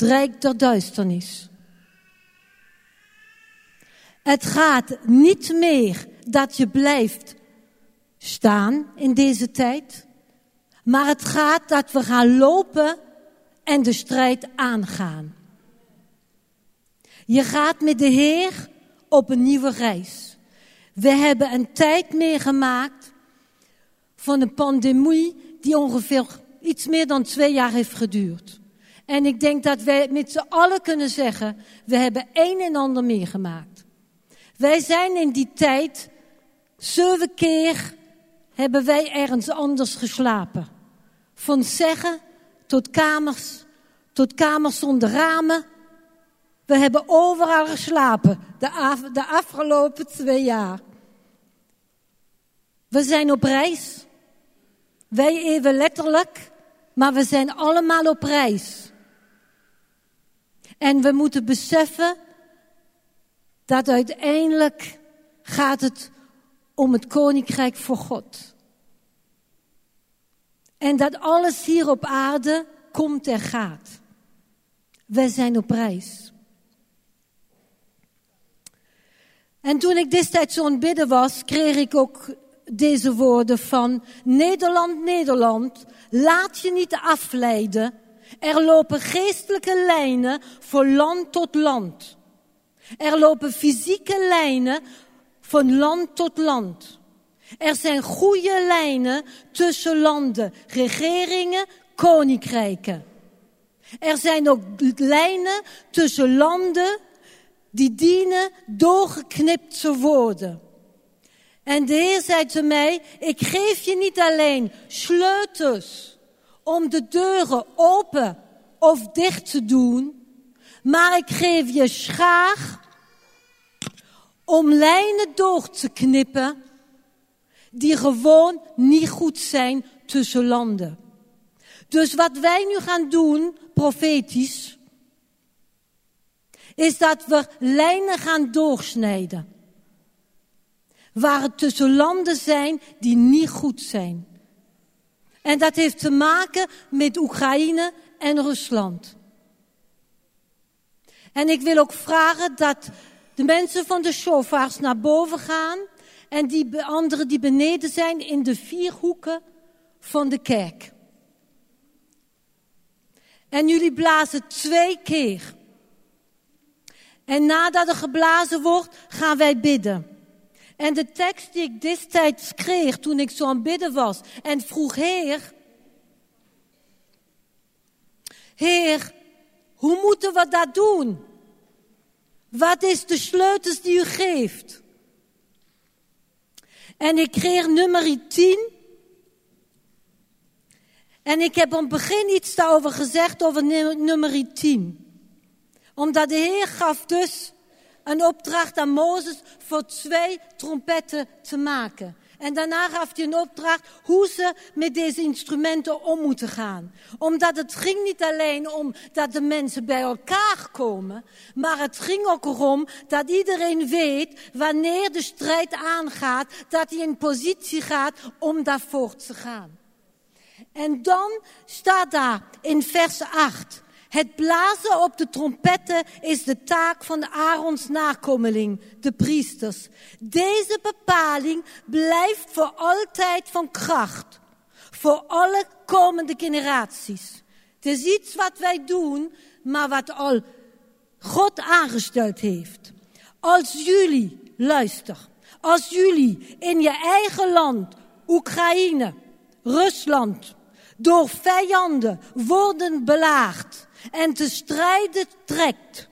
het rijk der duisternis. Het gaat niet meer dat je blijft staan in deze tijd, maar het gaat dat we gaan lopen en de strijd aangaan. Je gaat met de Heer op een nieuwe reis. We hebben een tijd meegemaakt van een pandemie die ongeveer iets meer dan twee jaar heeft geduurd. En ik denk dat wij met z'n allen kunnen zeggen, we hebben een en ander meegemaakt. Wij zijn in die tijd zeven keer hebben wij ergens anders geslapen. Van zeggen tot kamers, tot kamers zonder ramen. We hebben overal geslapen de, de afgelopen twee jaar. We zijn op reis. Wij even letterlijk, maar we zijn allemaal op reis. En we moeten beseffen dat uiteindelijk gaat het om het koninkrijk voor God. En dat alles hier op aarde komt en gaat. Wij zijn op reis. En toen ik destijds zo'n bidden was, kreeg ik ook deze woorden van Nederland, Nederland, laat je niet afleiden. Er lopen geestelijke lijnen van land tot land. Er lopen fysieke lijnen van land tot land. Er zijn goede lijnen tussen landen, regeringen, koninkrijken. Er zijn ook lijnen tussen landen die dienen doorgeknipt te worden. En de Heer zei te mij, ik geef je niet alleen sleutels om de deuren open of dicht te doen, maar ik geef je schaar om lijnen door te knippen die gewoon niet goed zijn tussen landen. Dus wat wij nu gaan doen, profetisch, is dat we lijnen gaan doorsnijden. Waar het tussen landen zijn die niet goed zijn. En dat heeft te maken met Oekraïne en Rusland. En ik wil ook vragen dat de mensen van de shofars naar boven gaan en die anderen die beneden zijn in de vier hoeken van de kerk. En jullie blazen twee keer. En nadat er geblazen wordt, gaan wij bidden. En de tekst die ik destijds kreeg toen ik zo aan bidden was en vroeg, Heer, Heer, hoe moeten we dat doen? Wat is de sleutels die u geeft? En ik kreeg nummer 10. En ik heb op het begin iets daarover gezegd over nummer 10 omdat de Heer gaf dus een opdracht aan Mozes voor twee trompetten te maken. En daarna gaf hij een opdracht hoe ze met deze instrumenten om moeten gaan. Omdat het ging niet alleen om dat de mensen bij elkaar komen, maar het ging ook erom dat iedereen weet wanneer de strijd aangaat, dat hij in positie gaat om daarvoor te gaan. En dan staat daar in vers 8. Het blazen op de trompetten is de taak van de Aarons nakomeling, de priesters. Deze bepaling blijft voor altijd van kracht. Voor alle komende generaties. Het is iets wat wij doen, maar wat al God aangesteld heeft. Als jullie, luister, als jullie in je eigen land, Oekraïne, Rusland, door vijanden worden belaagd en te strijden trekt.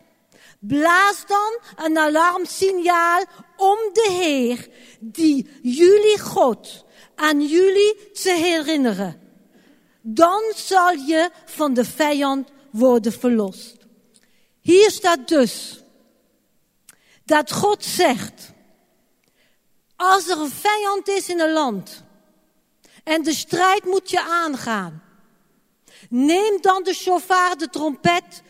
Blaas dan een alarmsignaal om de Heer, die jullie God, aan jullie te herinneren. Dan zal je van de vijand worden verlost. Hier staat dus dat God zegt, als er een vijand is in een land en de strijd moet je aangaan, Neem dan de shofar, de trompet.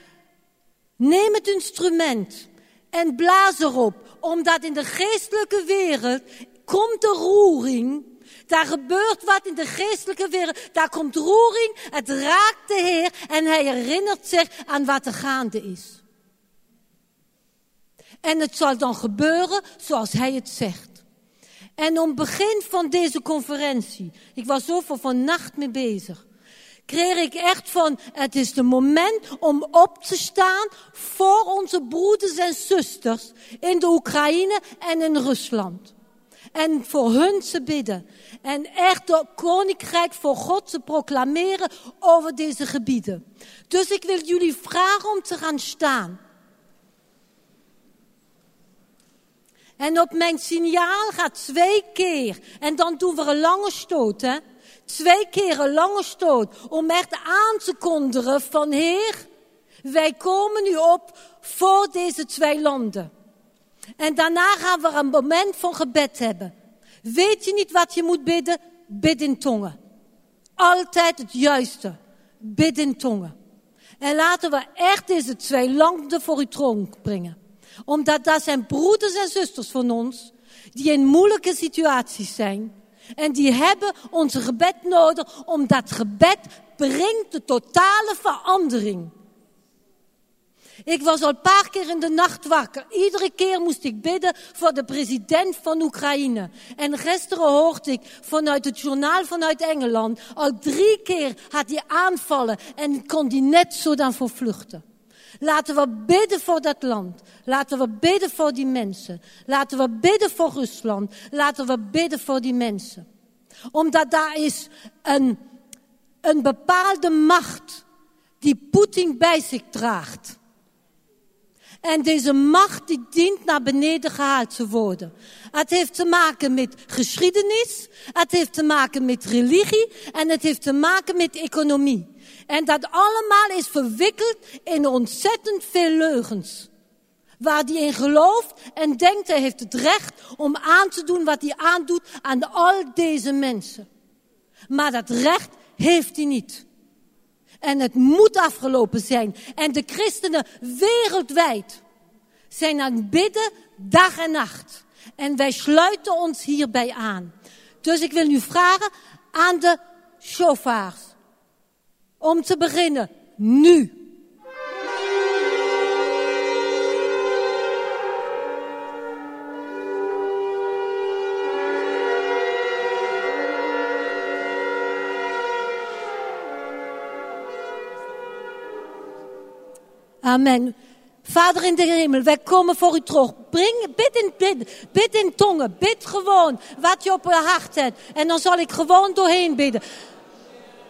Neem het instrument en blaas erop. Omdat in de geestelijke wereld komt de roering Daar gebeurt wat in de geestelijke wereld. Daar komt roering. Het raakt de Heer. En hij herinnert zich aan wat er gaande is. En het zal dan gebeuren zoals hij het zegt. En om begin van deze conferentie, ik was zoveel vannacht mee bezig, kreeg ik echt van, het is de moment om op te staan voor onze broeders en zusters in de Oekraïne en in Rusland. En voor hun te bidden. En echt het koninkrijk voor God te proclameren over deze gebieden. Dus ik wil jullie vragen om te gaan staan. En op mijn signaal gaat twee keer. En dan doen we een lange stoot, hè. Twee keer een lange stoot. Om echt aan te kondigen van Heer, wij komen nu op voor deze twee landen. En daarna gaan we een moment van gebed hebben. Weet je niet wat je moet bidden? Bid in tongen. Altijd het juiste. Bid in tongen. En laten we echt deze twee landen voor uw troon brengen omdat dat zijn broeders en zusters van ons, die in moeilijke situaties zijn. En die hebben onze gebed nodig, omdat gebed brengt de totale verandering. Ik was al een paar keer in de nacht wakker. Iedere keer moest ik bidden voor de president van Oekraïne. En gisteren hoorde ik vanuit het journaal vanuit Engeland. Al drie keer had hij aanvallen en kon die net zo dan voor vluchten. Laten we bidden voor dat land. Laten we bidden voor die mensen. Laten we bidden voor Rusland. Laten we bidden voor die mensen. Omdat daar is een, een bepaalde macht die Poetin bij zich draagt. En deze macht die dient naar beneden gehaald te worden. Het heeft te maken met geschiedenis, het heeft te maken met religie en het heeft te maken met economie. En dat allemaal is verwikkeld in ontzettend veel leugens. Waar die in gelooft en denkt hij heeft het recht om aan te doen wat hij aandoet aan al deze mensen. Maar dat recht heeft hij niet. En het moet afgelopen zijn. En de christenen wereldwijd zijn aan het bidden dag en nacht. En wij sluiten ons hierbij aan. Dus ik wil nu vragen aan de chauffeurs. Om te beginnen, nu. Amen. Vader in de hemel, wij komen voor u terug. Breng, bid in, bid, bid in tongen. Bid gewoon wat je op je hart hebt. En dan zal ik gewoon doorheen bidden.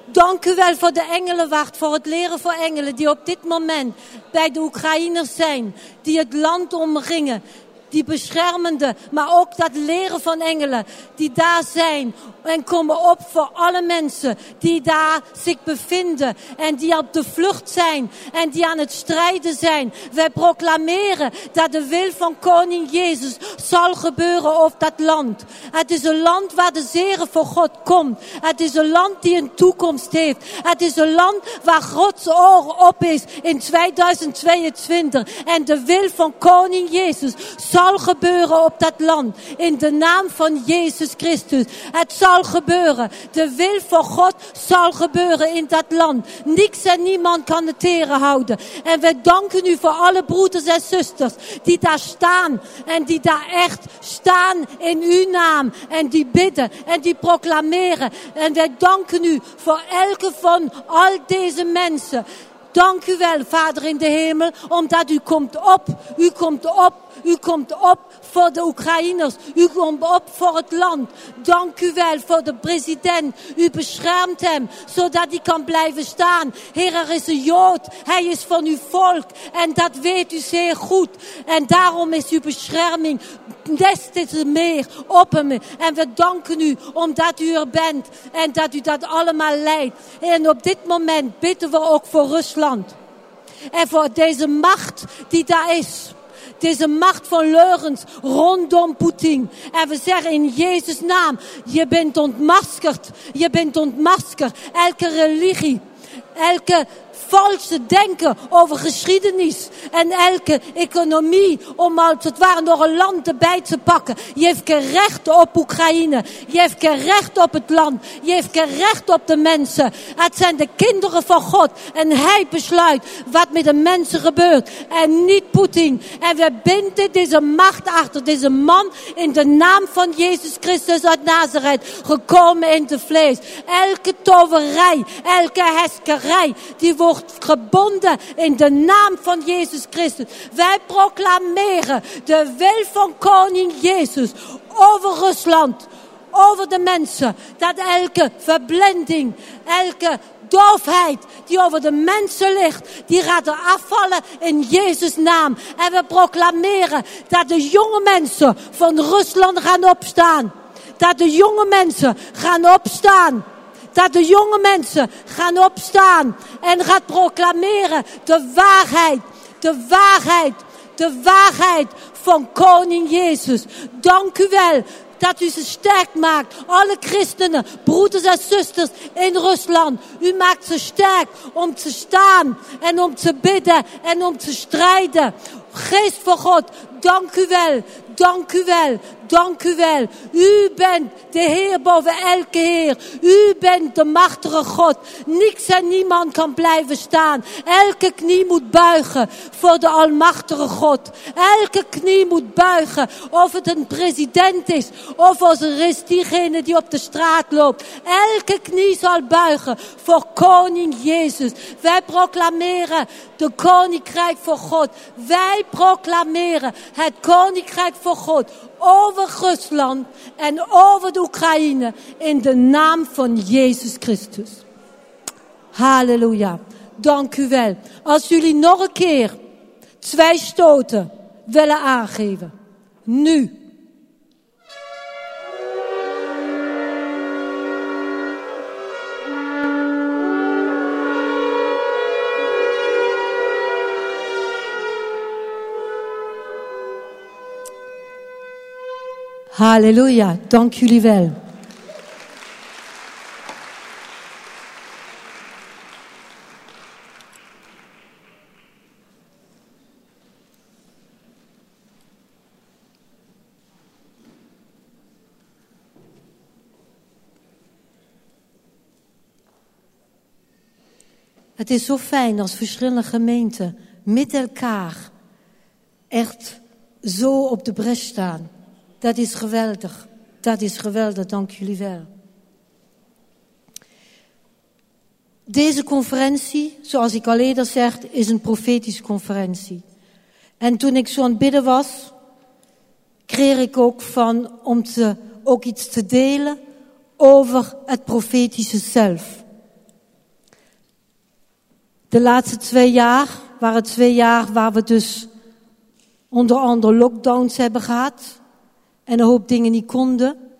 Dank u wel voor de engelenwacht, voor het leren voor engelen die op dit moment bij de Oekraïners zijn, die het land omringen, die beschermende, maar ook dat leren van engelen die daar zijn en komen op voor alle mensen die daar zich bevinden en die op de vlucht zijn en die aan het strijden zijn. Wij proclameren dat de wil van koning Jezus zal gebeuren op dat land. Het is een land waar de zegen voor God komt. Het is een land die een toekomst heeft. Het is een land waar Gods oor op is in 2022 en de wil van koning Jezus zal gebeuren op dat land. In de naam van Jezus Christus. Het zal gebeuren. De wil van God zal gebeuren in dat land. Niks en niemand kan het tegenhouden. En we danken u voor alle broeders en zusters die daar staan. En die daar echt staan in uw naam. En die bidden en die proclameren. En wij danken u voor elke van al deze mensen. Dank u wel, Vader in de hemel, omdat u komt op. U komt op u komt op voor de Oekraïners. U komt op voor het land. Dank u wel voor de president. U beschermt hem, zodat hij kan blijven staan. Heer, er is een Jood. Hij is van uw volk. En dat weet u zeer goed. En daarom is uw bescherming des te meer op hem. En we danken u omdat u er bent. En dat u dat allemaal leidt. En op dit moment bidden we ook voor Rusland. En voor deze macht die daar is. Deze macht van leugens rondom Poetin. En we zeggen in Jezus' naam, je bent ontmaskerd. Je bent ontmaskerd. Elke religie, elke valse denken over geschiedenis en elke economie om als het ware nog een land erbij te pakken. Je heeft geen recht op Oekraïne. Je heeft geen recht op het land. Je heeft geen recht op de mensen. Het zijn de kinderen van God en hij besluit wat met de mensen gebeurt en niet Poetin. En we binden deze macht achter deze man in de naam van Jezus Christus uit Nazareth gekomen in het vlees. Elke toverij, elke heskerij, die wordt gebonden in de naam van Jezus Christus. Wij proclameren de wil van koning Jezus over Rusland, over de mensen. Dat elke verblinding, elke doofheid die over de mensen ligt, die gaat er afvallen in Jezus' naam. En we proclameren dat de jonge mensen van Rusland gaan opstaan. Dat de jonge mensen gaan opstaan. Dat de jonge mensen gaan opstaan en gaan proclameren de waarheid, de waarheid, de waarheid van koning Jezus. Dank u wel dat u ze sterk maakt. Alle christenen, broeders en zusters in Rusland. U maakt ze sterk om te staan en om te bidden en om te strijden. Geest van God, dank u wel, dank u wel, dank u wel. U bent de Heer boven elke Heer. U bent de machtige God. Niks en niemand kan blijven staan. Elke knie moet buigen voor de almachtige God. Elke knie moet buigen. Of het een president is. Of als er is diegene die op de straat loopt. Elke knie zal buigen voor koning Jezus. Wij proclameren de koninkrijk voor God. Wij proclameren het koninkrijk voor God over Rusland en over de Oekraïne in de naam van Jezus Christus. Halleluja. Dank u wel. Als jullie nog een keer twee stoten willen aangeven. Nu. Halleluja, dank jullie wel. Het is zo fijn als verschillende gemeenten met elkaar echt zo op de bres staan. Dat is geweldig. Dat is geweldig, dank jullie wel. Deze conferentie, zoals ik al eerder zeg, is een profetische conferentie. En toen ik zo aan het bidden was, kreeg ik ook van om te, ook iets te delen over het profetische zelf. De laatste twee jaar waren twee jaar waar we dus onder andere lockdowns hebben gehad en een hoop dingen niet konden.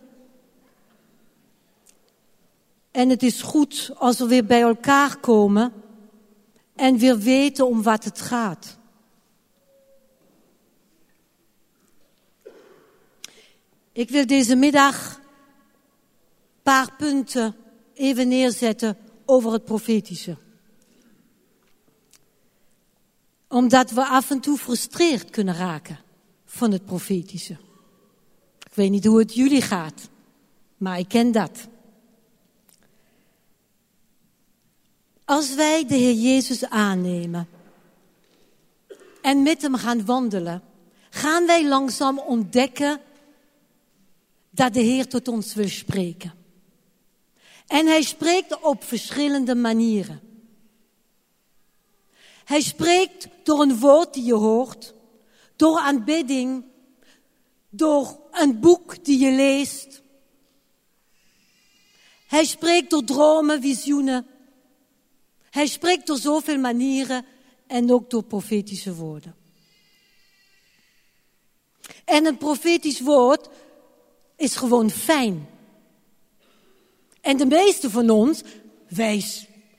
En het is goed als we weer bij elkaar komen en weer weten om wat het gaat. Ik wil deze middag een paar punten even neerzetten over het profetische. Omdat we af en toe frustreerd kunnen raken van het profetische. Weet niet hoe het jullie gaat, maar ik ken dat. Als wij de Heer Jezus aannemen en met Hem gaan wandelen, gaan wij langzaam ontdekken dat de Heer tot ons wil spreken. En Hij spreekt op verschillende manieren. Hij spreekt door een woord die je hoort, door aanbidding, door een boek die je leest. Hij spreekt door dromen, visioenen. Hij spreekt door zoveel manieren en ook door profetische woorden. En een profetisch woord is gewoon fijn. En de meeste van ons, wij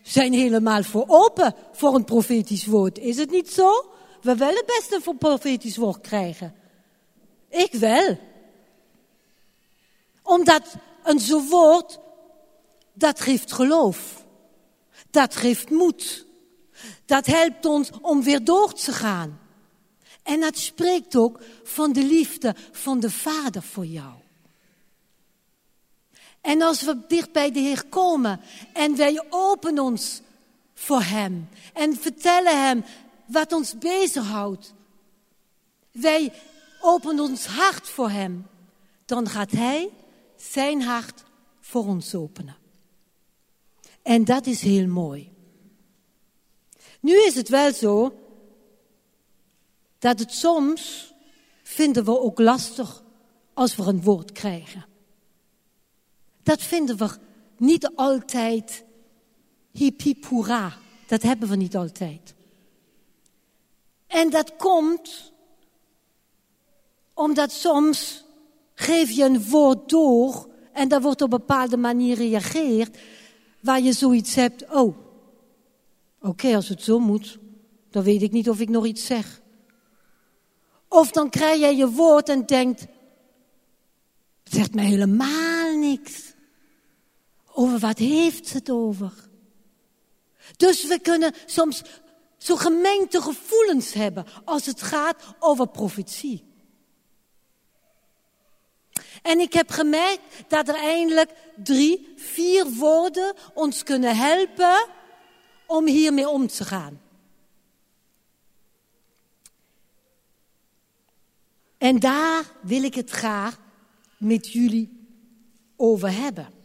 zijn helemaal voor open voor een profetisch woord. Is het niet zo? We willen best een profetisch woord krijgen. Ik wel. Omdat een zo woord, dat geeft geloof. Dat geeft moed. Dat helpt ons om weer door te gaan. En dat spreekt ook van de liefde van de Vader voor jou. En als we dicht bij de Heer komen en wij openen ons voor Hem en vertellen Hem wat ons bezighoudt. Wij openen ons hart voor Hem. Dan gaat Hij zijn hart voor ons openen. En dat is heel mooi. Nu is het wel zo dat het soms vinden we ook lastig als we een woord krijgen. Dat vinden we niet altijd hip hip. Dat hebben we niet altijd. En dat komt omdat soms geef je een woord door en daar wordt op een bepaalde manier gereageerd waar je zoiets hebt, oh, oké, als het zo moet, dan weet ik niet of ik nog iets zeg. Of dan krijg je je woord en denkt, het zegt mij helemaal niks. Over wat heeft het over? Dus we kunnen soms zo gemengde gevoelens hebben als het gaat over profetie. En ik heb gemerkt dat er eindelijk drie, vier woorden ons kunnen helpen om hiermee om te gaan. En daar wil ik het graag met jullie over hebben.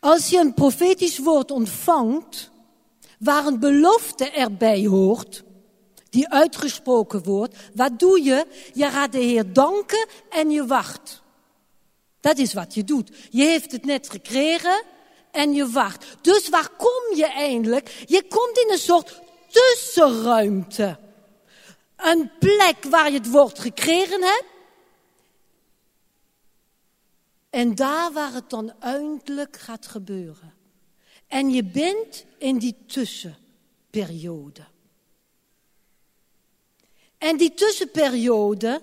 Als je een profetisch woord ontvangt, waar een belofte erbij hoort, die uitgesproken wordt, wat doe je? Je gaat de Heer danken en je wacht. Dat is wat je doet. Je heeft het net gekregen en je wacht. Dus waar kom je eindelijk? Je komt in een soort tussenruimte. Een plek waar je het woord gekregen hebt. En daar waar het dan eindelijk gaat gebeuren. En je bent in die tussenperiode. En die tussenperiode,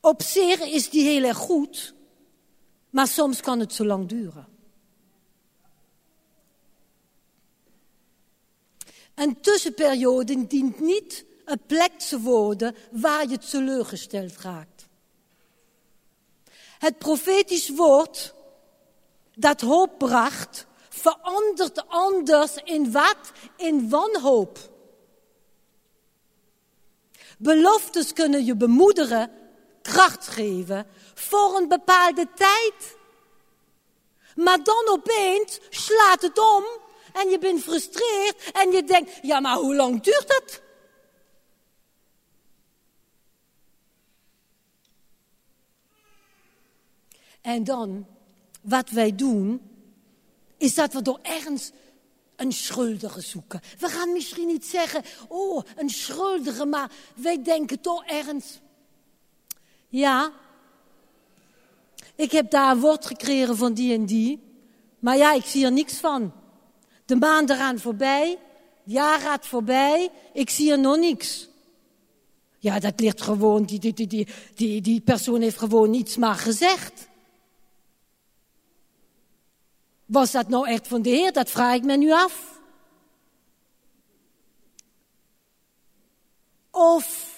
op zich is die heel erg goed, maar soms kan het zo lang duren. Een tussenperiode dient niet een plek te worden waar je teleurgesteld raakt. Het profetisch woord dat hoop bracht, verandert anders in wat? In wanhoop. Beloftes kunnen je bemoedigen, kracht geven voor een bepaalde tijd. Maar dan opeens slaat het om en je bent frustreerd en je denkt, ja maar hoe lang duurt dat? En dan, wat wij doen, is dat we door ergens een schuldige zoeken. We gaan misschien niet zeggen, oh, een schuldige, maar wij denken toch ergens. Ja, ik heb daar een woord gekregen van die en die, maar ja, ik zie er niks van. De maanden gaan voorbij, het jaar gaat voorbij, ik zie er nog niks. Ja, dat ligt gewoon, die, die, die, die, die persoon heeft gewoon niets maar gezegd. Was dat nou echt van de Heer? Dat vraag ik me nu af. Of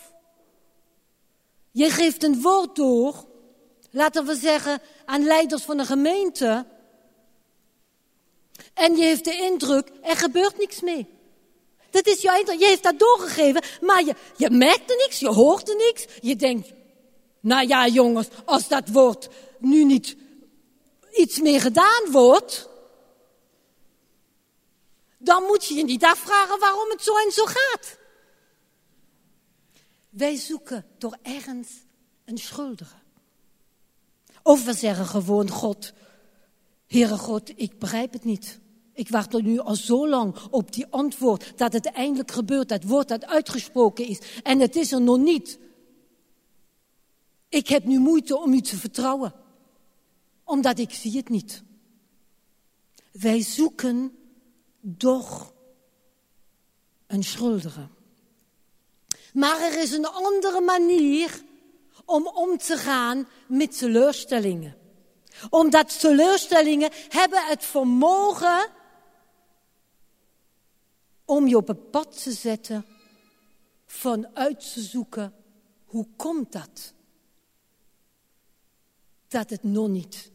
je geeft een woord door, laten we zeggen aan leiders van een gemeente, en je heeft de indruk, er gebeurt niks mee. Dat is jouw je heeft dat doorgegeven, maar je, je merkte niks, je hoorde niks. Je denkt, nou ja jongens, als dat woord nu niet iets meer gedaan wordt, dan moet je je niet afvragen waarom het zo en zo gaat. Wij zoeken door ergens een schuldige. Of we zeggen gewoon God, Heere God, ik begrijp het niet. Ik wacht er nu al zo lang op die antwoord dat het eindelijk gebeurt, dat woord dat uitgesproken is en het is er nog niet. Ik heb nu moeite om u te vertrouwen omdat ik zie het niet. Wij zoeken doch een schuldige. Maar er is een andere manier om om te gaan met teleurstellingen. Omdat teleurstellingen hebben het vermogen om je op het pad te zetten van uit te zoeken hoe komt dat? Dat het nog niet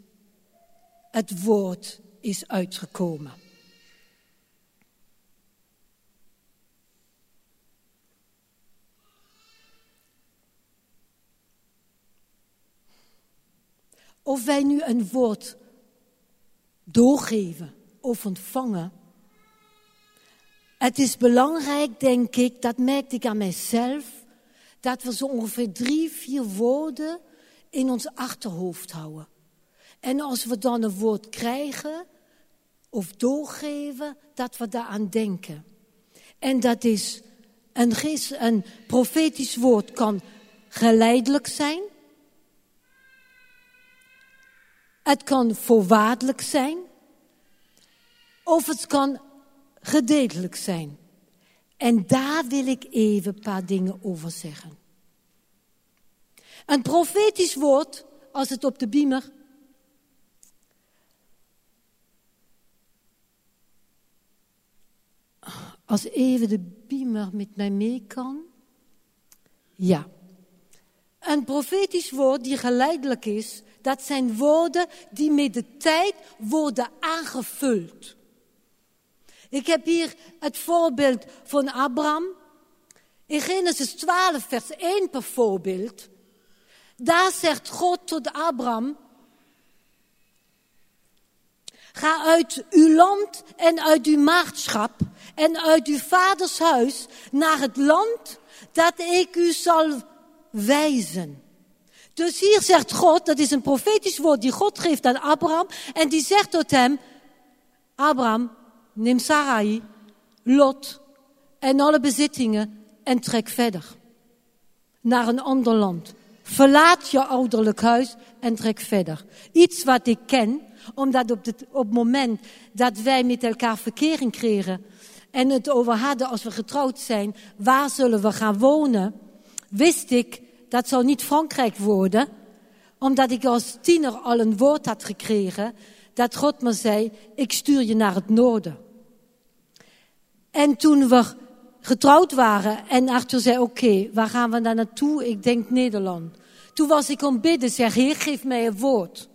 het woord is uitgekomen. Of wij nu een woord doorgeven of ontvangen. Het is belangrijk, denk ik, dat merkte ik aan mijzelf, dat we zo ongeveer drie, vier woorden in ons achterhoofd houden. En als we dan een woord krijgen of doorgeven, dat we daaraan denken. En dat is, een, een profetisch woord kan geleidelijk zijn. Het kan voorwaardelijk zijn. Of het kan gedeeltelijk zijn. En daar wil ik even een paar dingen over zeggen. Een profetisch woord, als het op de beamer. Als even de beamer met mij mee kan. Ja. Een profetisch woord die geleidelijk is, dat zijn woorden die met de tijd worden aangevuld. Ik heb hier het voorbeeld van Abraham. In Genesis 12, vers 1 bijvoorbeeld. Daar zegt God tot Abraham. Ga uit uw land en uit uw maagdschap en uit uw vaders huis naar het land dat ik u zal wijzen. Dus hier zegt God, dat is een profetisch woord die God geeft aan Abraham. En die zegt tot hem, Abraham, neem Sarai, Lot en alle bezittingen en trek verder. Naar een ander land. Verlaat je ouderlijk huis en trek verder. Iets wat ik ken, omdat op het, op het moment dat wij met elkaar verkering kregen en het over hadden als we getrouwd zijn, waar zullen we gaan wonen, wist ik dat zou niet Frankrijk worden, omdat ik als tiener al een woord had gekregen dat God me zei, ik stuur je naar het noorden. En toen we getrouwd waren en Arthur zei, oké, waar gaan we dan naartoe? Ik denk Nederland. Toen was ik om bidden, zeg, Heer, geef mij een woord.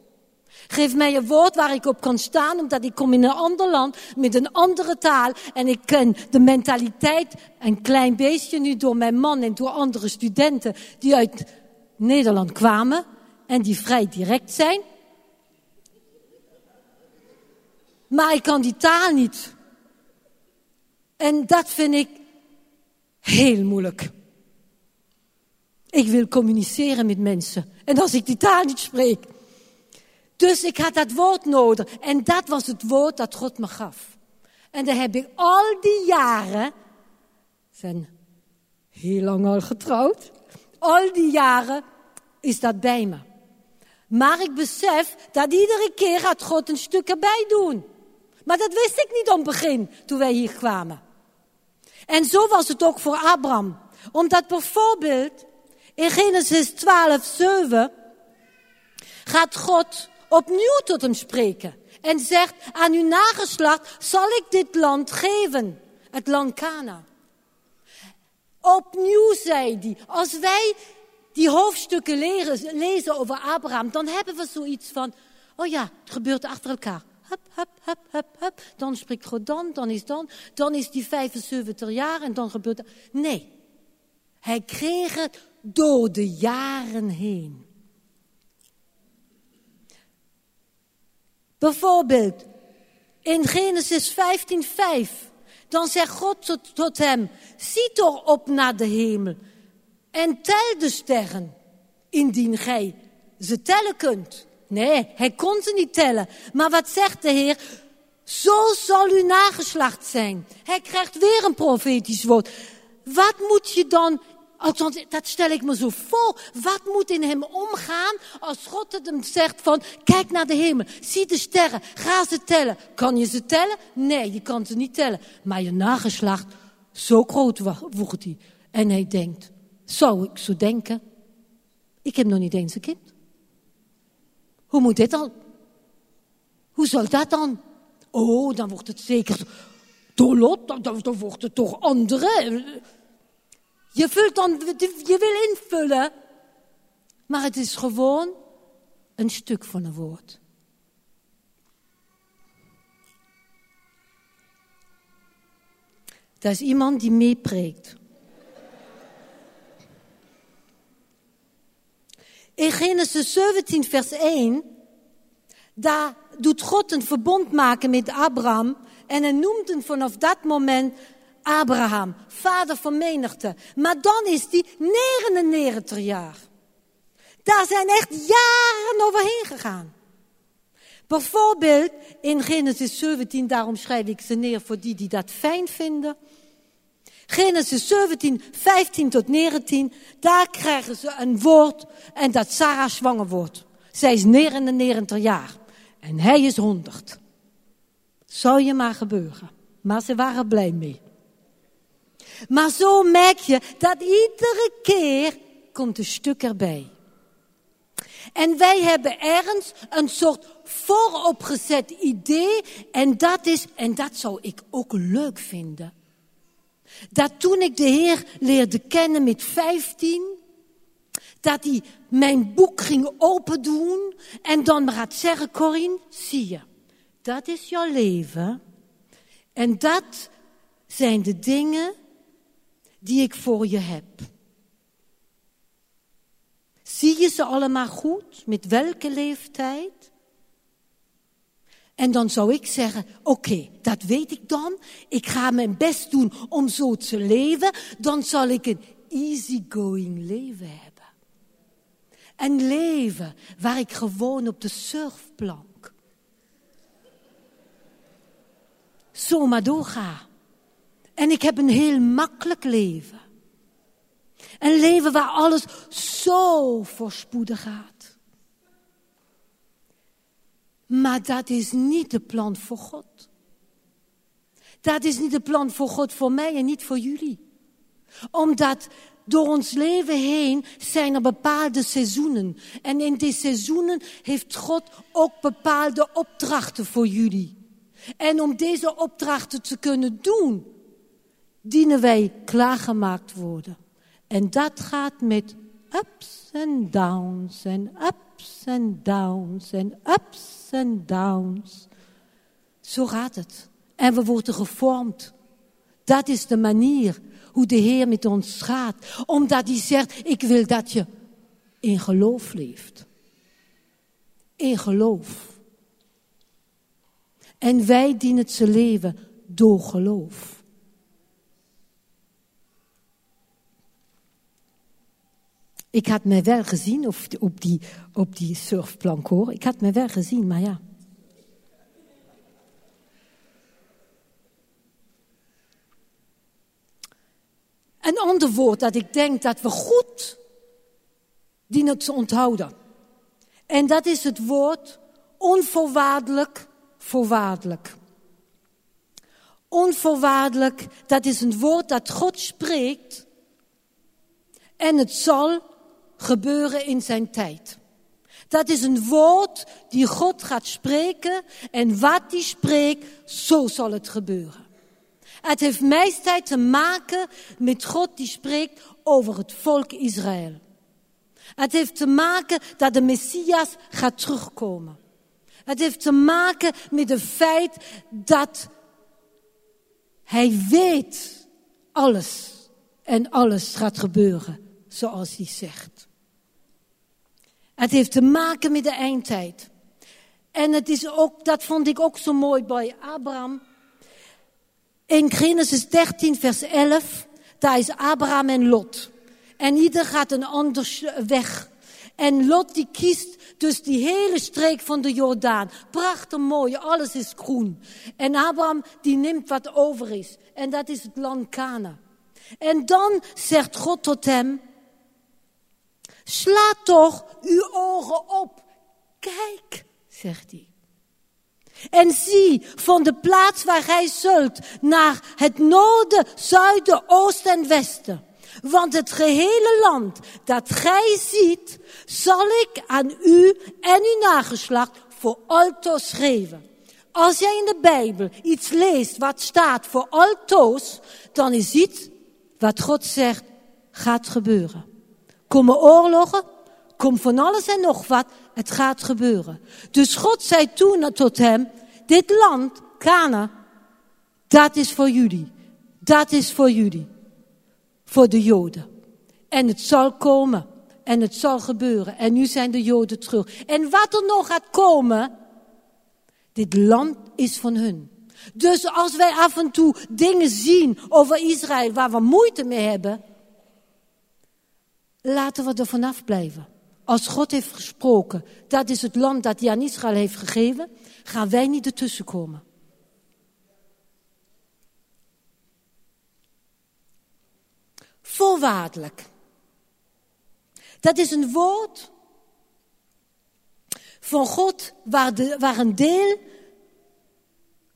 Geef mij een woord waar ik op kan staan, omdat ik kom in een ander land met een andere taal en ik ken de mentaliteit een klein beetje nu door mijn man en door andere studenten die uit Nederland kwamen en die vrij direct zijn. Maar ik kan die taal niet. En dat vind ik heel moeilijk. Ik wil communiceren met mensen. En als ik die taal niet spreek, dus ik had dat woord nodig. En dat was het woord dat God me gaf. En dan heb ik al die jaren, zijn heel lang al getrouwd, al die jaren is dat bij me. Maar ik besef dat iedere keer gaat God een stuk erbij doen. Maar dat wist ik niet om het begin, toen wij hier kwamen. En zo was het ook voor Abraham. Omdat bijvoorbeeld in Genesis 12, 7 gaat God opnieuw tot hem spreken. En zegt, aan uw nageslacht zal ik dit land geven. Het land Kana. Opnieuw zei hij, als wij die hoofdstukken leren, lezen over Abraham, dan hebben we zoiets van, oh ja, het gebeurt achter elkaar. Hup, hup, hup, hup, hup. Dan spreekt God dan, dan is dan, dan is die 75 jaar en dan gebeurt het. Nee, hij kreeg het door de jaren heen. Bijvoorbeeld in Genesis 15:5. Dan zegt God tot, tot hem: Zie toch op naar de hemel en tel de sterren, indien gij ze tellen kunt. Nee, hij kon ze niet tellen. Maar wat zegt de Heer? Zo zal uw nageslacht zijn. Hij krijgt weer een profetisch woord. Wat moet je dan Althans, dat stel ik me zo voor. Wat moet in hem omgaan als God het hem zegt van, kijk naar de hemel, zie de sterren, ga ze tellen. Kan je ze tellen? Nee, je kan ze niet tellen. Maar je nageslacht, zo groot wordt hij. En hij denkt, zou ik zo denken? Ik heb nog niet eens een kind. Hoe moet dit dan? Hoe zal dat dan? Oh, dan wordt het zeker door lot, dan, dan wordt het toch anderen. Je, vult dan, je wil invullen, maar het is gewoon een stuk van een woord. Dat is iemand die meepreekt. In Genesis 17, vers 1, daar doet God een verbond maken met Abraham. En hij noemt hem vanaf dat moment Abraham, vader van menigte. Maar dan is hij 99 jaar. Daar zijn echt jaren overheen gegaan. Bijvoorbeeld in Genesis 17, daarom schrijf ik ze neer voor die die dat fijn vinden. Genesis 17, 15 tot 19, daar krijgen ze een woord en dat Sarah zwanger wordt. Zij is 99 jaar en hij is 100. Zou je maar gebeuren. Maar ze waren blij mee. Maar zo merk je dat iedere keer komt een stuk erbij. En wij hebben ergens een soort vooropgezet idee. En dat is, en dat zou ik ook leuk vinden. Dat toen ik de Heer leerde kennen met 15, dat hij mijn boek ging open doen en dan maar gaat zeggen, Corinne, zie je, dat is jouw leven. En dat zijn de dingen die ik voor je heb. Zie je ze allemaal goed? Met welke leeftijd? En dan zou ik zeggen, oké, dat weet ik dan. Ik ga mijn best doen om zo te leven. Dan zal ik een easygoing leven hebben. Een leven waar ik gewoon op de surfplank zomaar doorga. En ik heb een heel makkelijk leven. Een leven waar alles zo voorspoedig gaat. Maar dat is niet de plan voor God. Dat is niet de plan voor God voor mij en niet voor jullie. Omdat door ons leven heen zijn er bepaalde seizoenen. En in die seizoenen heeft God ook bepaalde opdrachten voor jullie. En om deze opdrachten te kunnen doen, dienen wij klaargemaakt worden. En dat gaat met ups en downs en ups en downs en ups en downs. Zo gaat het. En we worden gevormd. Dat is de manier hoe de Heer met ons gaat. Omdat hij zegt, ik wil dat je in geloof leeft. In geloof. En wij dienen het leven door geloof. Ik had mij wel gezien op, die, op die surfplank hoor. Ik had mij wel gezien, maar ja. Een ander woord dat ik denk dat we goed dienen te onthouden. En dat is het woord onvoorwaardelijk, voorwaardelijk. Onvoorwaardelijk, dat is een woord dat God spreekt. En het zal gebeuren in zijn tijd. Dat is een woord die God gaat spreken en wat hij spreekt, zo zal het gebeuren. Het heeft meestal te maken met God die spreekt over het volk Israël. Het heeft te maken dat de Messias gaat terugkomen. Het heeft te maken met het feit dat hij weet alles en alles gaat gebeuren zoals hij zegt. Het heeft te maken met de eindtijd. En het is ook, dat vond ik ook zo mooi bij Abraham. In Genesis 13, vers 11, daar is Abraham en Lot. En ieder gaat een ander weg. En Lot die kiest dus die hele streek van de Jordaan. Prachtig mooi, alles is groen. En Abraham die neemt wat over is. En dat is het land Kana. En dan zegt God tot hem, Sla toch uw ogen op. Kijk, zegt hij. En zie van de plaats waar gij zult naar het noorden, zuiden, oosten en westen. Want het gehele land dat gij ziet, zal ik aan u en uw nageslacht voor altoos geven. Als jij in de Bijbel iets leest wat staat voor altoos, dan is iets wat God zegt gaat gebeuren. Komen oorlogen, komt van alles en nog wat, het gaat gebeuren. Dus God zei toen tot hem, dit land, Kana, dat is voor jullie. Dat is voor jullie. Voor de Joden. En het zal komen. En het zal gebeuren. En nu zijn de Joden terug. En wat er nog gaat komen, dit land is van hun. Dus als wij af en toe dingen zien over Israël waar we moeite mee hebben, laten we er vanaf blijven. Als God heeft gesproken, dat is het land dat hij aan Israël heeft gegeven, gaan wij niet ertussen komen. Voorwaardelijk. Dat is een woord van God waar, de, een deel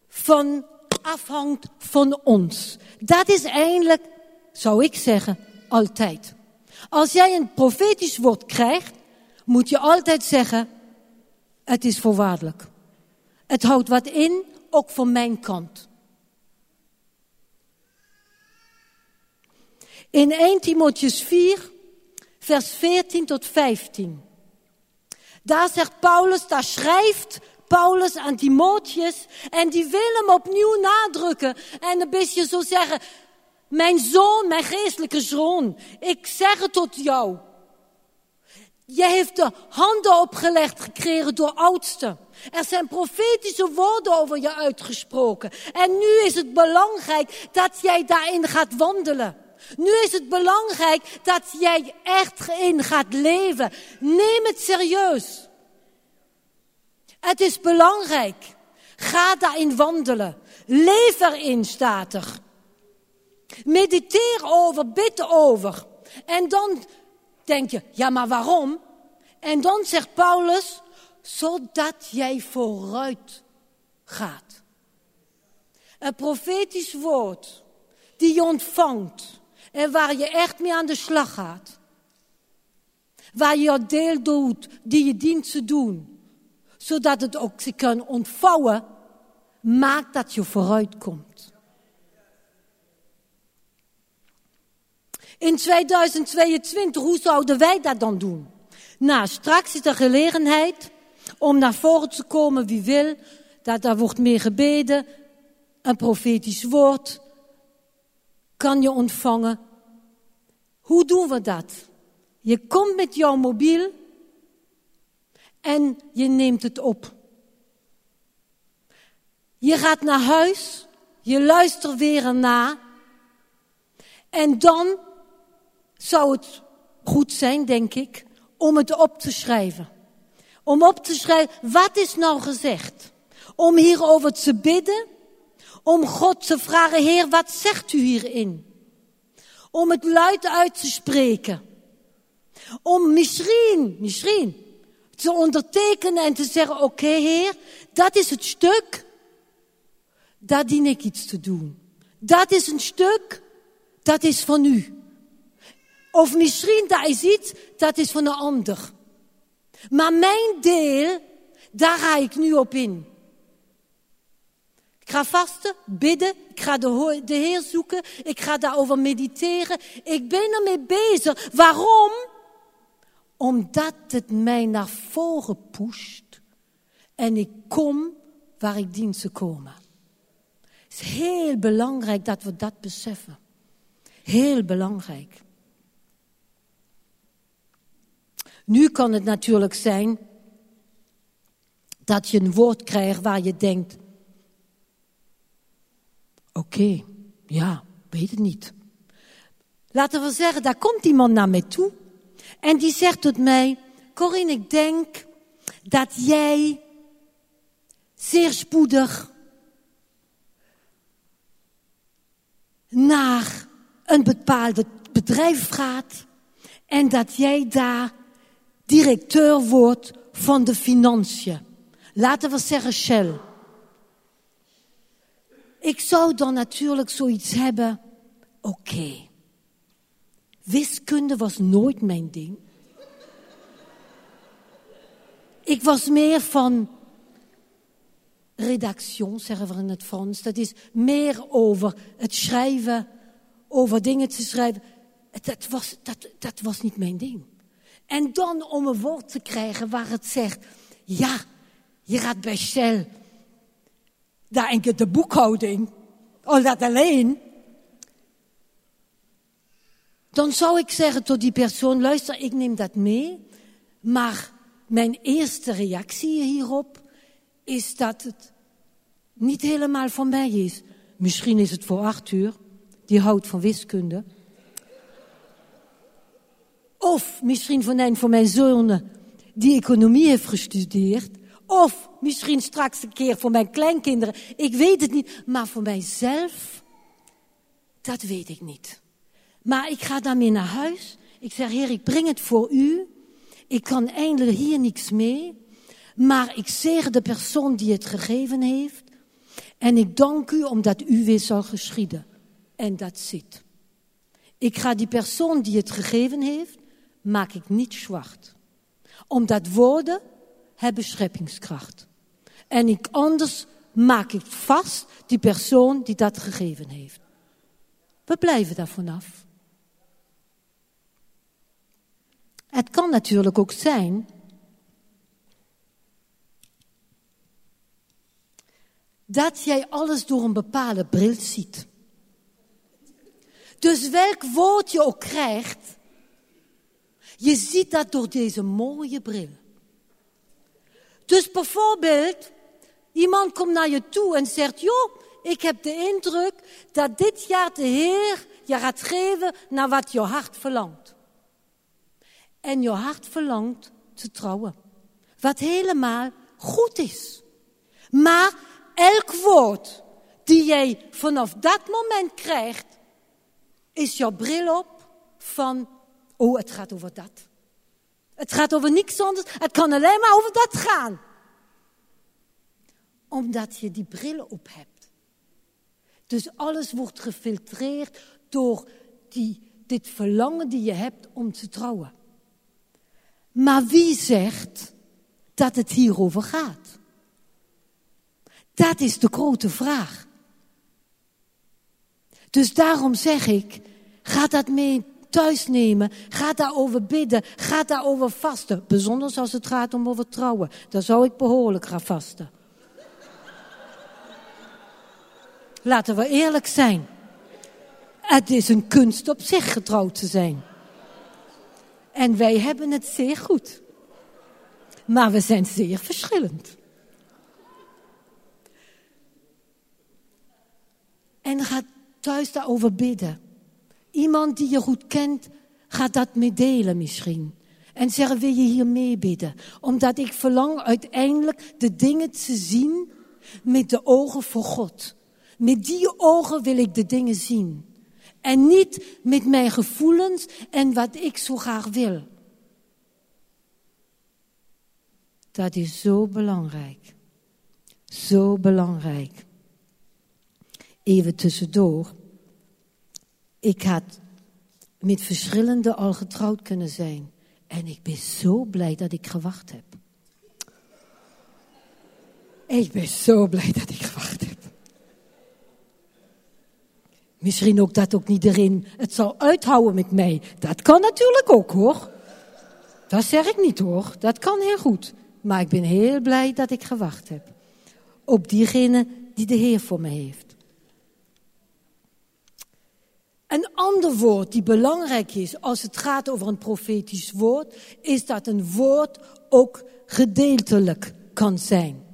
van afhangt van ons. Dat is eigenlijk, zou ik zeggen, altijd. Als jij een profetisch woord krijgt, moet je altijd zeggen, het is voorwaardelijk. Het houdt wat in, ook van mijn kant. In 1 Timotheus 4, vers 14 tot 15. Daar zegt Paulus, daar schrijft Paulus aan Timotheus en die wil hem opnieuw nadrukken en een beetje zo zeggen, mijn zoon, mijn geestelijke zoon, ik zeg het tot jou. Je heeft de handen opgelegd gekregen door oudsten. Er zijn profetische woorden over je uitgesproken. En nu is het belangrijk dat jij daarin gaat wandelen. Nu is het belangrijk dat jij echt in gaat leven. Neem het serieus. Het is belangrijk. Ga daarin wandelen. Leef erin, staat. Mediteer over, bid over. En dan denk je, ja maar waarom? En dan zegt Paulus, zodat jij vooruit gaat. Een profetisch woord die je ontvangt en waar je echt mee aan de slag gaat. Waar je je deel doet, die je dient te doen. Zodat het ook zich kan ontvouwen, maakt dat je vooruit komt. In 2022, hoe zouden wij dat dan doen? Nou, straks is er gelegenheid om naar voren te komen, wie wil. Dat daar wordt meer gebeden, een profetisch woord kan je ontvangen. Hoe doen we dat? Je komt met jouw mobiel en je neemt het op. Je gaat naar huis, je luistert weer na. En dan zou het goed zijn, denk ik, om het op te schrijven. Om op te schrijven, wat is nou gezegd? Om hierover te bidden. Om God te vragen, Heer, wat zegt u hierin? Om het luid uit te spreken. Om misschien, misschien, te ondertekenen en te zeggen, oké Heer, dat is het stuk, daar dien ik iets te doen. Dat is een stuk, dat is van u. Of misschien daar is iets, dat is van een ander. Maar mijn deel, daar ga ik nu op in. Ik ga vasten, bidden, ik ga de, de Heer zoeken, ik ga daarover mediteren. Ik ben ermee bezig. Waarom? Omdat het mij naar voren pusht en ik kom waar ik dien te komen. Het is heel belangrijk dat we dat beseffen. Heel belangrijk. Nu kan het natuurlijk zijn dat je een woord krijgt waar je denkt, oké, ja, weet het niet. Laten we zeggen, daar komt iemand naar mij toe en die zegt tot mij, Corinne, ik denk dat jij zeer spoedig naar een bepaald bedrijf gaat en dat jij daar directeur wordt van de financiën. Laten we zeggen Shell. Ik zou dan natuurlijk zoiets hebben. Oké. Wiskunde was nooit mijn ding. Ik was meer van redactie, zeggen we in het Frans. Dat is meer over het schrijven, over dingen te schrijven. Dat was, dat, dat was niet mijn ding. En dan om een woord te krijgen waar het zegt, ja, je gaat bij Shell, daar enkel de boekhouding, al dat alleen. Dan zou ik zeggen tot die persoon, luister, ik neem dat mee, maar mijn eerste reactie hierop is dat het niet helemaal van mij is. Misschien is het voor Arthur, die houdt van wiskunde. Of misschien van van mijn zonen die economie heeft gestudeerd. Of misschien straks een keer voor mijn kleinkinderen. Ik weet het niet. Maar voor mijzelf, dat weet ik niet. Maar ik ga daarmee naar huis. Ik zeg, Heer, ik breng het voor u. Ik kan eindelijk hier niks mee. Maar ik zeg de persoon die het gegeven heeft. En ik dank u omdat u weer zal geschieden. En dat zit. Ik ga die persoon die het gegeven heeft, maak ik niet zwart. Omdat woorden hebben scheppingskracht. En ik anders maak ik vast die persoon die dat gegeven heeft. We blijven daar vanaf. Het kan natuurlijk ook zijn dat jij alles door een bepaalde bril ziet. Dus welk woord je ook krijgt, je ziet dat door deze mooie bril. Dus bijvoorbeeld, iemand komt naar je toe en zegt, joh, ik heb de indruk dat dit jaar de Heer je gaat geven naar wat je hart verlangt. En je hart verlangt te trouwen. Wat helemaal goed is. Maar elk woord die jij vanaf dat moment krijgt, is jouw bril op van, oh, het gaat over dat. Het gaat over niks anders, het kan alleen maar over dat gaan. Omdat je die bril op hebt. Dus alles wordt gefiltreerd door die, dit verlangen die je hebt om te trouwen. Maar wie zegt dat het hierover gaat? Dat is de grote vraag. Dus daarom zeg ik, ga dat mee thuis nemen. Ga daarover bidden. Ga daarover vasten. Bijzonder als het gaat om over trouwen. Dan zou ik behoorlijk gaan vasten. Laten we eerlijk zijn. Het is een kunst op zich getrouwd te zijn. En wij hebben het zeer goed. Maar we zijn zeer verschillend. En ga thuis daarover bidden. Iemand die je goed kent, gaat dat meedelen misschien. En zeggen, wil je hier meebidden? Omdat ik verlang uiteindelijk de dingen te zien met de ogen voor God. Met die ogen wil ik de dingen zien. En niet met mijn gevoelens en wat ik zo graag wil. Dat is zo belangrijk. Zo belangrijk. Even tussendoor. Ik had met verschillende al getrouwd kunnen zijn. En ik ben zo blij dat ik gewacht heb. Ik ben zo blij dat ik gewacht heb. Misschien ook dat ook niet erin het zal uithouden met mij. Dat kan natuurlijk ook hoor. Dat zeg ik niet hoor. Dat kan heel goed. Maar ik ben heel blij dat ik gewacht heb. Op diegene die de Heer voor me heeft. Een ander woord die belangrijk is als het gaat over een profetisch woord, is dat een woord ook gedeeltelijk kan zijn.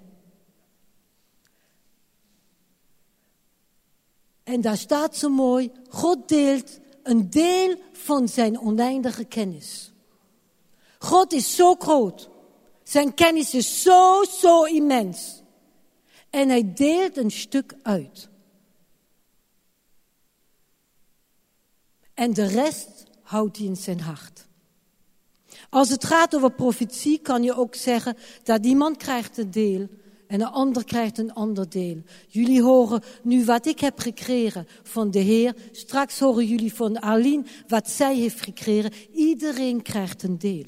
En daar staat zo mooi, God deelt een deel van zijn oneindige kennis. God is zo groot. Zijn kennis is zo, zo immens. En hij deelt een stuk uit. En de rest houdt hij in zijn hart. Als het gaat over profetie kan je ook zeggen dat iemand krijgt een deel en een ander krijgt een ander deel. Jullie horen nu wat ik heb gekregen van de Heer. Straks horen jullie van Aline wat zij heeft gekregen. Iedereen krijgt een deel.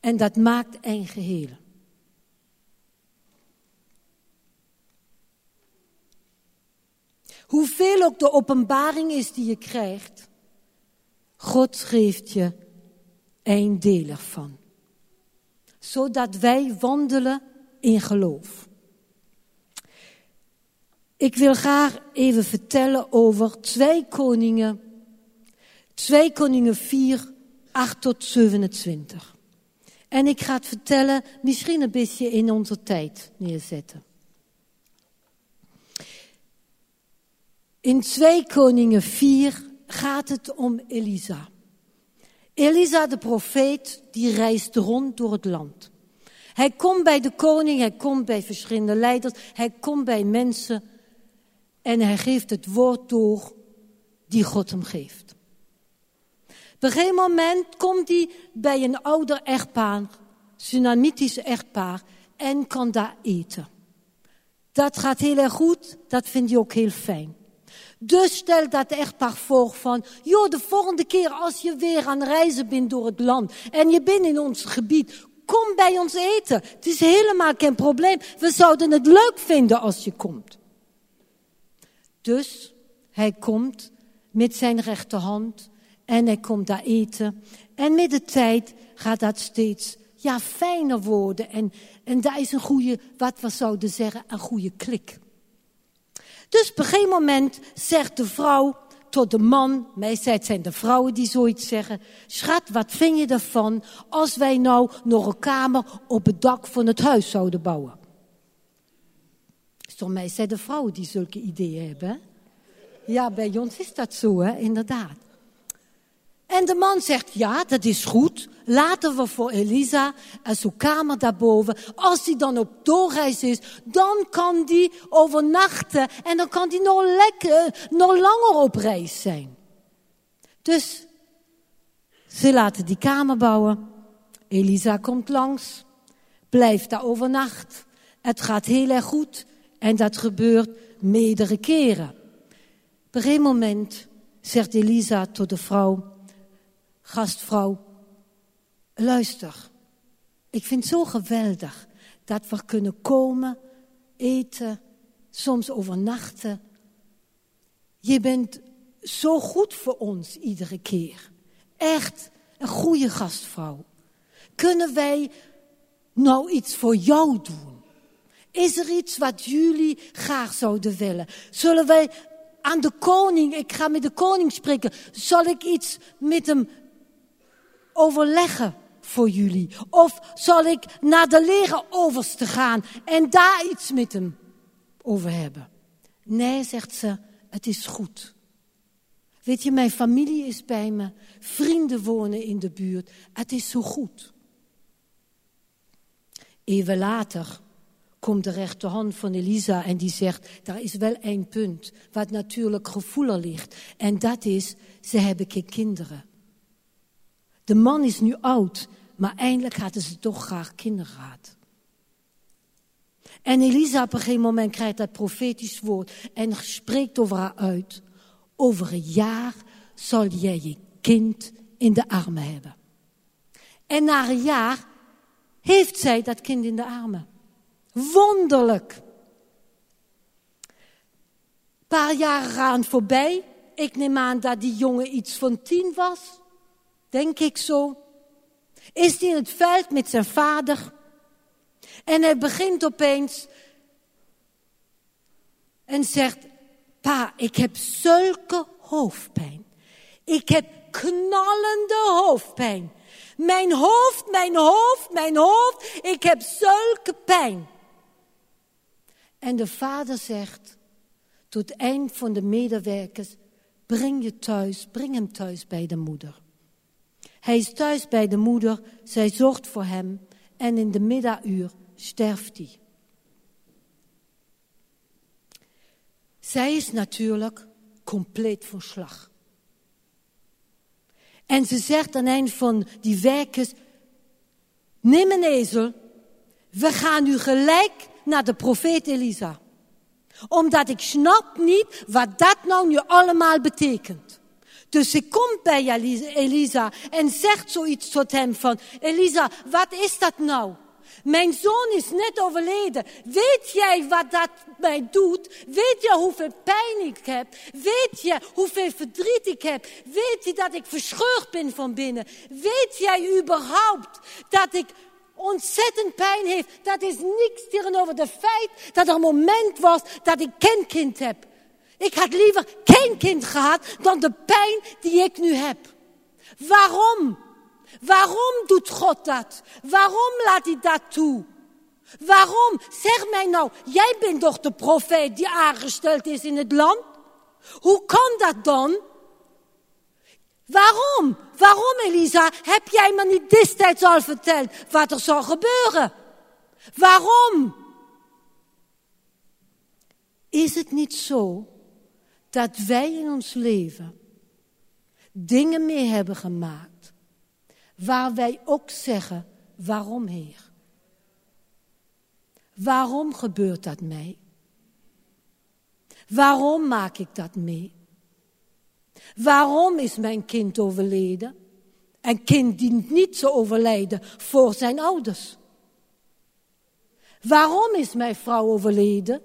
En dat maakt een geheel. Hoeveel ook de openbaring is die je krijgt, God geeft je een deel ervan. Zodat wij wandelen in geloof. Ik wil graag even vertellen over twee koningen. 2 koningen 4, 8 tot 27. En ik ga het vertellen, misschien een beetje in onze tijd neerzetten. In 2 Koningen 4 gaat het om Elisa. Elisa, de profeet, die reist rond door het land. Hij komt bij de koning, hij komt bij verschillende leiders, hij komt bij mensen en hij geeft het woord door die God hem geeft. Op een gegeven moment komt hij bij een ouder echtpaar, Sunamitisch echtpaar, en kan daar eten. Dat gaat heel erg goed, dat vindt hij ook heel fijn. Dus stel dat echtpaar voor van, joh, de volgende keer als je weer aan reizen bent door het land en je bent in ons gebied, kom bij ons eten. Het is helemaal geen probleem. We zouden het leuk vinden als je komt. Dus hij komt met zijn rechterhand en hij komt daar eten. En met de tijd gaat dat steeds ja, fijner worden. En, en daar is een goede, wat we zouden zeggen, een goede klik. Dus op een gegeven moment zegt de vrouw tot de man, meestal zijn de vrouwen die zoiets zeggen, schat, wat vind je ervan als wij nou nog een kamer op het dak van het huis zouden bouwen? Mij zijn de vrouwen die zulke ideeën hebben. Ja, bij ons is dat zo, hè? inderdaad. En de man zegt, ja, dat is goed. Laten we voor Elisa en zo'n kamer daarboven. Als hij dan op doorreis is, dan kan die overnachten. En dan kan die nog lekker, nog langer op reis zijn. Dus ze laten die kamer bouwen. Elisa komt langs, blijft daar overnacht. Het gaat heel erg goed. En dat gebeurt meerdere keren. Op een moment zegt Elisa tot de vrouw gastvrouw, luister. Ik vind het zo geweldig dat we kunnen komen, eten, soms overnachten. Je bent zo goed voor ons iedere keer. Echt een goede gastvrouw. Kunnen wij nou iets voor jou doen? Is er iets wat jullie graag zouden willen? Zullen wij aan de koning, ik ga met de koning spreken, zal ik iets met hem overleggen voor jullie? Of zal ik naar de lege overste gaan en daar iets met hem over hebben? Nee, zegt ze, het is goed. Weet je, mijn familie is bij me, vrienden wonen in de buurt. Het is zo goed. Even later komt de rechterhand van Elisa en die zegt, daar is wel één punt wat natuurlijk gevoelig ligt. En dat is, ze hebben geen kinderen. De man is nu oud, maar eindelijk hadden ze toch graag kinderen. En Elisa op een gegeven moment krijgt dat profetisch woord en spreekt over haar uit. Over een jaar zal jij je kind in de armen hebben. En na een jaar heeft zij dat kind in de armen. Wonderlijk. Een paar jaren gaan voorbij. Ik neem aan dat die jongen iets van tien was denk ik zo, is hij in het veld met zijn vader. En hij begint opeens en zegt, pa, ik heb zulke hoofdpijn. Ik heb knallende hoofdpijn. Mijn hoofd, mijn hoofd, mijn hoofd, ik heb zulke pijn. En de vader zegt tot een van de medewerkers, breng je thuis, breng hem thuis bij de moeder. Hij is thuis bij de moeder, zij zorgt voor hem en in de middaguur sterft hij. Zij is natuurlijk compleet van slag. En ze zegt aan een van die werkers, neem een ezel, we gaan nu gelijk naar de profeet Elisa. Omdat ik snap niet wat dat nou nu allemaal betekent. Dus ik kom bij Elisa en zegt zoiets tot hem van, Elisa, wat is dat nou? Mijn zoon is net overleden. Weet jij wat dat mij doet? Weet je hoeveel pijn ik heb? Weet je hoeveel verdriet ik heb? Weet je dat ik verscheurd ben van binnen? Weet jij überhaupt dat ik ontzettend pijn heeft? Dat is niks tegenover het feit dat er een moment was dat ik geen kind heb. Ik had liever geen kind gehad dan de pijn die ik nu heb. Waarom? Waarom doet God dat? Waarom laat hij dat toe? Waarom? Zeg mij nou, jij bent toch de profeet die aangesteld is in het land? Hoe kan dat dan? Waarom? Waarom, Elisa, heb jij me niet destijds al verteld wat er zou gebeuren? Waarom? Is het niet zo dat wij in ons leven dingen mee hebben gemaakt waar wij ook zeggen, waarom Heer? Waarom gebeurt dat mij? Waarom maak ik dat mee? Waarom is mijn kind overleden? Een kind dient niet te overlijden voor zijn ouders. Waarom is mijn vrouw overleden?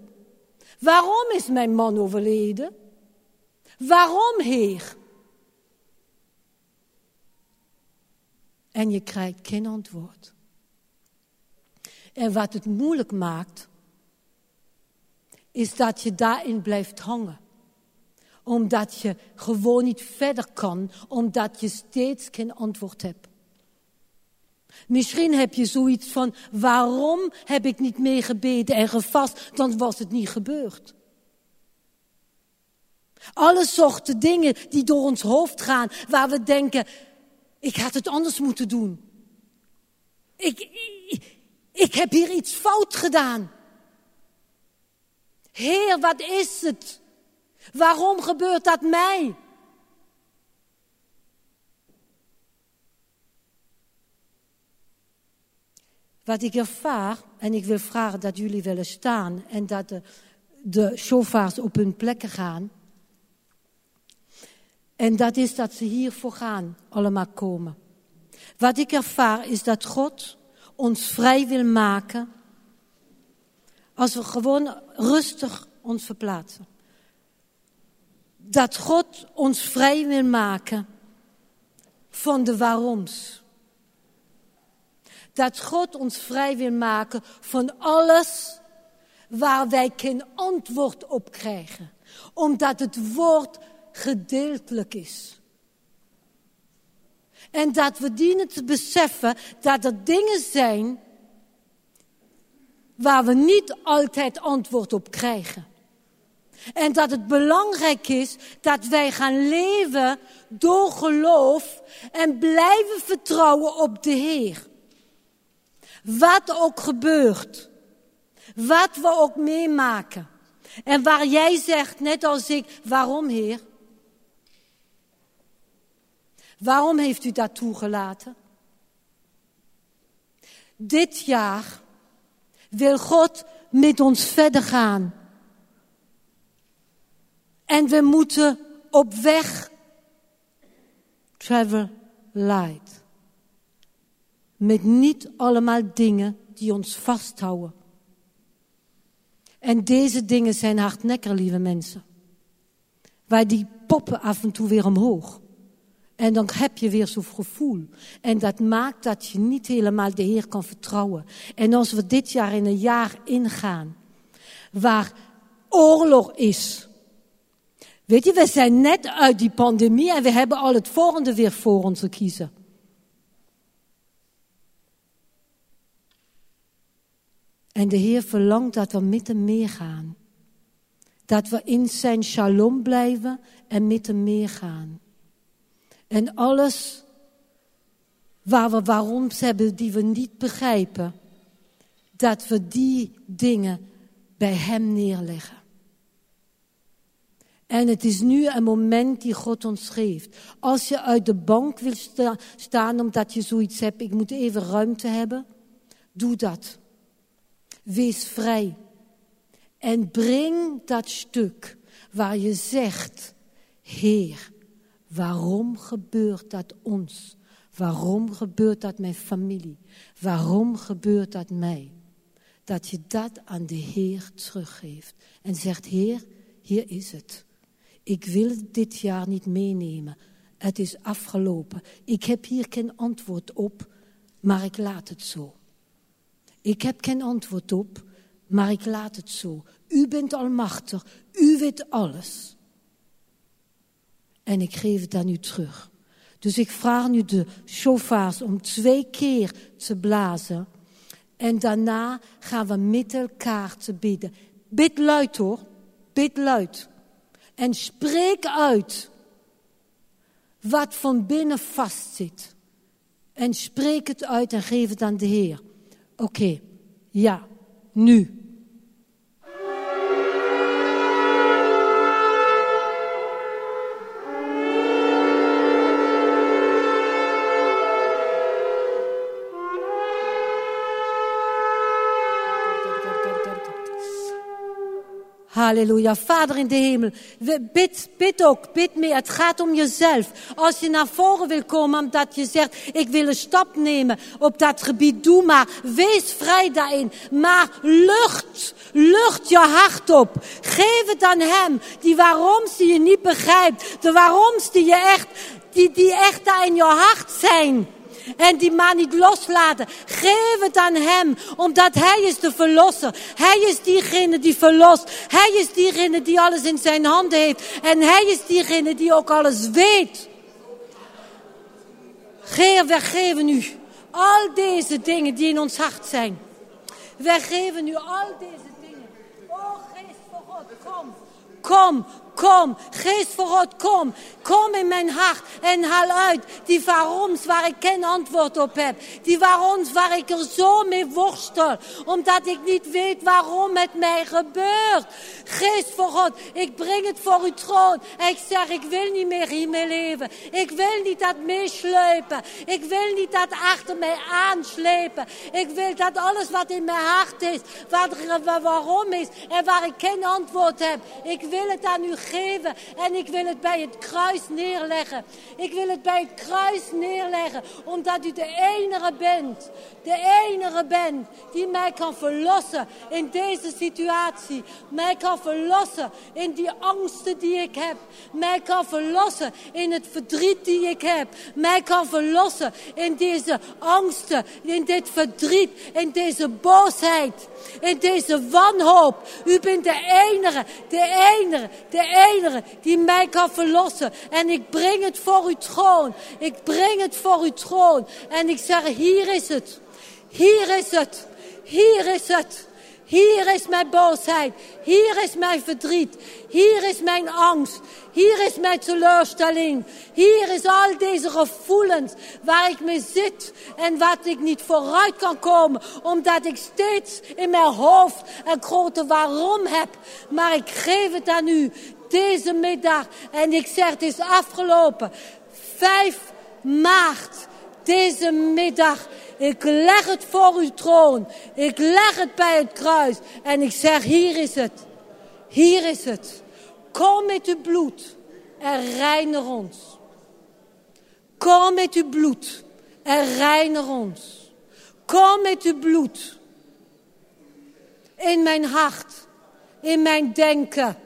Waarom is mijn man overleden? Waarom, Heer? En je krijgt geen antwoord. En wat het moeilijk maakt, is dat je daarin blijft hangen. Omdat je gewoon niet verder kan, omdat je steeds geen antwoord hebt. Misschien heb je zoiets van, waarom heb ik niet meegebeden en gevast, dan was het niet gebeurd. Alle soorten dingen die door ons hoofd gaan, waar we denken, ik had het anders moeten doen. Ik, ik, ik heb hier iets fout gedaan. Heer, wat is het? Waarom gebeurt dat mij? Wat ik ervaar, en ik wil vragen dat jullie willen staan en dat de, de chauffeurs op hun plekken gaan. En dat is dat ze hiervoor gaan, allemaal komen. Wat ik ervaar is dat God ons vrij wil maken als we gewoon rustig ons verplaatsen. Dat God ons vrij wil maken van de waaroms. Dat God ons vrij wil maken van alles waar wij geen antwoord op krijgen. Omdat het woord gedeeltelijk is. En dat we dienen te beseffen dat er dingen zijn waar we niet altijd antwoord op krijgen. En dat het belangrijk is dat wij gaan leven door geloof en blijven vertrouwen op de Heer. Wat ook gebeurt, wat we ook meemaken. En waar jij zegt, net als ik, waarom Heer? Waarom heeft u dat toegelaten? Dit jaar wil God met ons verder gaan. En we moeten op weg travel light. Met niet allemaal dingen die ons vasthouden. En deze dingen zijn hardnekkig, lieve mensen. Waar die poppen af en toe weer omhoog. En dan heb je weer zo'n gevoel. En dat maakt dat je niet helemaal de Heer kan vertrouwen. En als we dit jaar in een jaar ingaan, waar oorlog is. Weet je, we zijn net uit die pandemie en we hebben al het volgende weer voor ons te kiezen. En de Heer verlangt dat we met hem meegaan. Dat we in zijn shalom blijven en met hem meegaan. En alles waar we waaroms hebben die we niet begrijpen, dat we die dingen bij Hem neerleggen. En het is nu een moment die God ons geeft. Als je uit de bank wil staan omdat je zoiets hebt, ik moet even ruimte hebben, doe dat. Wees vrij. En breng dat stuk waar je zegt, Heer, waarom gebeurt dat ons? Waarom gebeurt dat mijn familie? Waarom gebeurt dat mij? Dat je dat aan de Heer teruggeeft en zegt, Heer, hier is het. Ik wil dit jaar niet meenemen. Het is afgelopen. Ik heb hier geen antwoord op, maar ik laat het zo. Ik heb geen antwoord op, maar ik laat het zo. U bent almachtig, u weet alles. En ik geef het aan u terug. Dus ik vraag nu de chauffeurs om twee keer te blazen. En daarna gaan we met elkaar te bidden. Bid luid hoor, bid luid. En spreek uit wat van binnen vastzit. En spreek het uit en geef het aan de Heer. Oké, ja, nu. Halleluja. Vader in de hemel, bid, bid ook, bid mee. Het gaat om jezelf. Als je naar voren wil komen omdat je zegt, ik wil een stap nemen op dat gebied, doe maar. Wees vrij daarin. Maar lucht, lucht je hart op. Geef het aan hem, die waaroms die je niet begrijpt. De waaroms die je echt, die, die echt daar in je hart zijn. En die maar niet loslaten. Geef het aan hem, omdat hij is de verlosser. Hij is diegene die verlost. Hij is diegene die alles in zijn handen heeft. En hij is diegene die ook alles weet. Heer, wij geven u al deze dingen die in ons hart zijn. Wij geven u al deze dingen. O geest van God, kom. Kom, kom. Geest God, kom. Kom in mijn hart en haal uit die waaroms waar ik geen antwoord op heb. Die waaroms waar ik er zo mee worstel. Omdat ik niet weet waarom het mij gebeurt. Geest voor God, ik breng het voor uw troon. En ik zeg, ik wil niet meer hiermee leven. Ik wil niet dat meeslepen. Ik wil niet dat achter mij aanslepen. Ik wil dat alles wat in mijn hart is, wat waarom is en waar ik geen antwoord heb. Ik wil het aan u geven en ik wil het bij het kruis neerleggen. Ik wil het bij het kruis neerleggen, omdat u de enige bent. De enige bent die mij kan verlossen in deze situatie. Mij kan verlossen in die angsten die ik heb. Mij kan verlossen in het verdriet die ik heb. Mij kan verlossen in deze angsten, in dit verdriet, in deze boosheid, in deze wanhoop. U bent de enige, de enige, de enige die mij kan verlossen. En ik breng het voor uw troon. Ik breng het voor uw troon. En ik zeg, hier is het. Hier is het. Hier is het. Hier is mijn boosheid. Hier is mijn verdriet. Hier is mijn angst. Hier is mijn teleurstelling. Hier is al deze gevoelens waar ik mee zit en wat ik niet vooruit kan komen. Omdat ik steeds in mijn hoofd een grote waarom heb. Maar ik geef het aan u deze middag. En ik zeg, het is afgelopen. 5 maart, deze middag. Ik leg het voor uw troon. Ik leg het bij het kruis. En ik zeg, hier is het. Hier is het. Kom met uw bloed en reinig ons. Kom met uw bloed en reinig ons. Kom met uw bloed. In mijn hart, in mijn denken,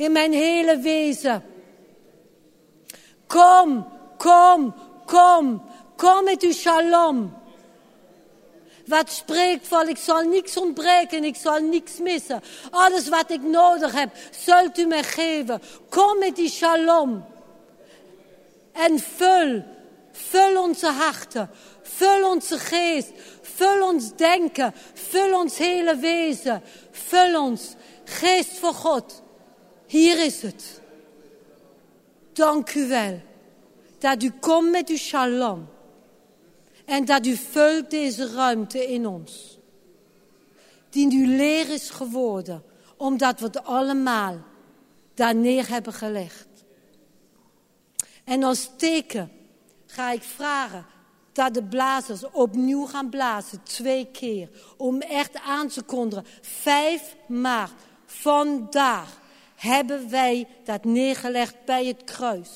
in mijn hele wezen. Kom, kom, kom, kom met uw shalom. Wat spreekt van, ik zal niks ontbreken, ik zal niks missen. Alles wat ik nodig heb, zult u mij geven. Kom met die shalom. En vul, vul onze harten, vul onze geest, vul ons denken, vul ons hele wezen, vul ons geest voor God. Hier is het. Dank u wel dat u komt met uw shalom. En dat u vult deze ruimte in ons. Die nu leer is geworden, omdat we het allemaal daar neer hebben gelegd. En als teken ga ik vragen dat de blazers opnieuw gaan blazen, twee keer. Om echt aan te kondigen, 5 maart, vandaag hebben wij dat neergelegd bij het kruis.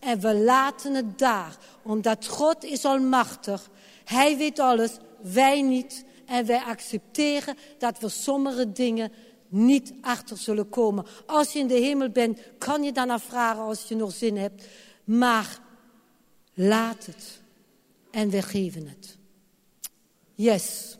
En we laten het daar, omdat God is almachtig. Hij weet alles, wij niet. En wij accepteren dat we sommige dingen niet achter zullen komen. Als je in de hemel bent, kan je dan vragen als je nog zin hebt. Maar laat het. En we geven het. Yes.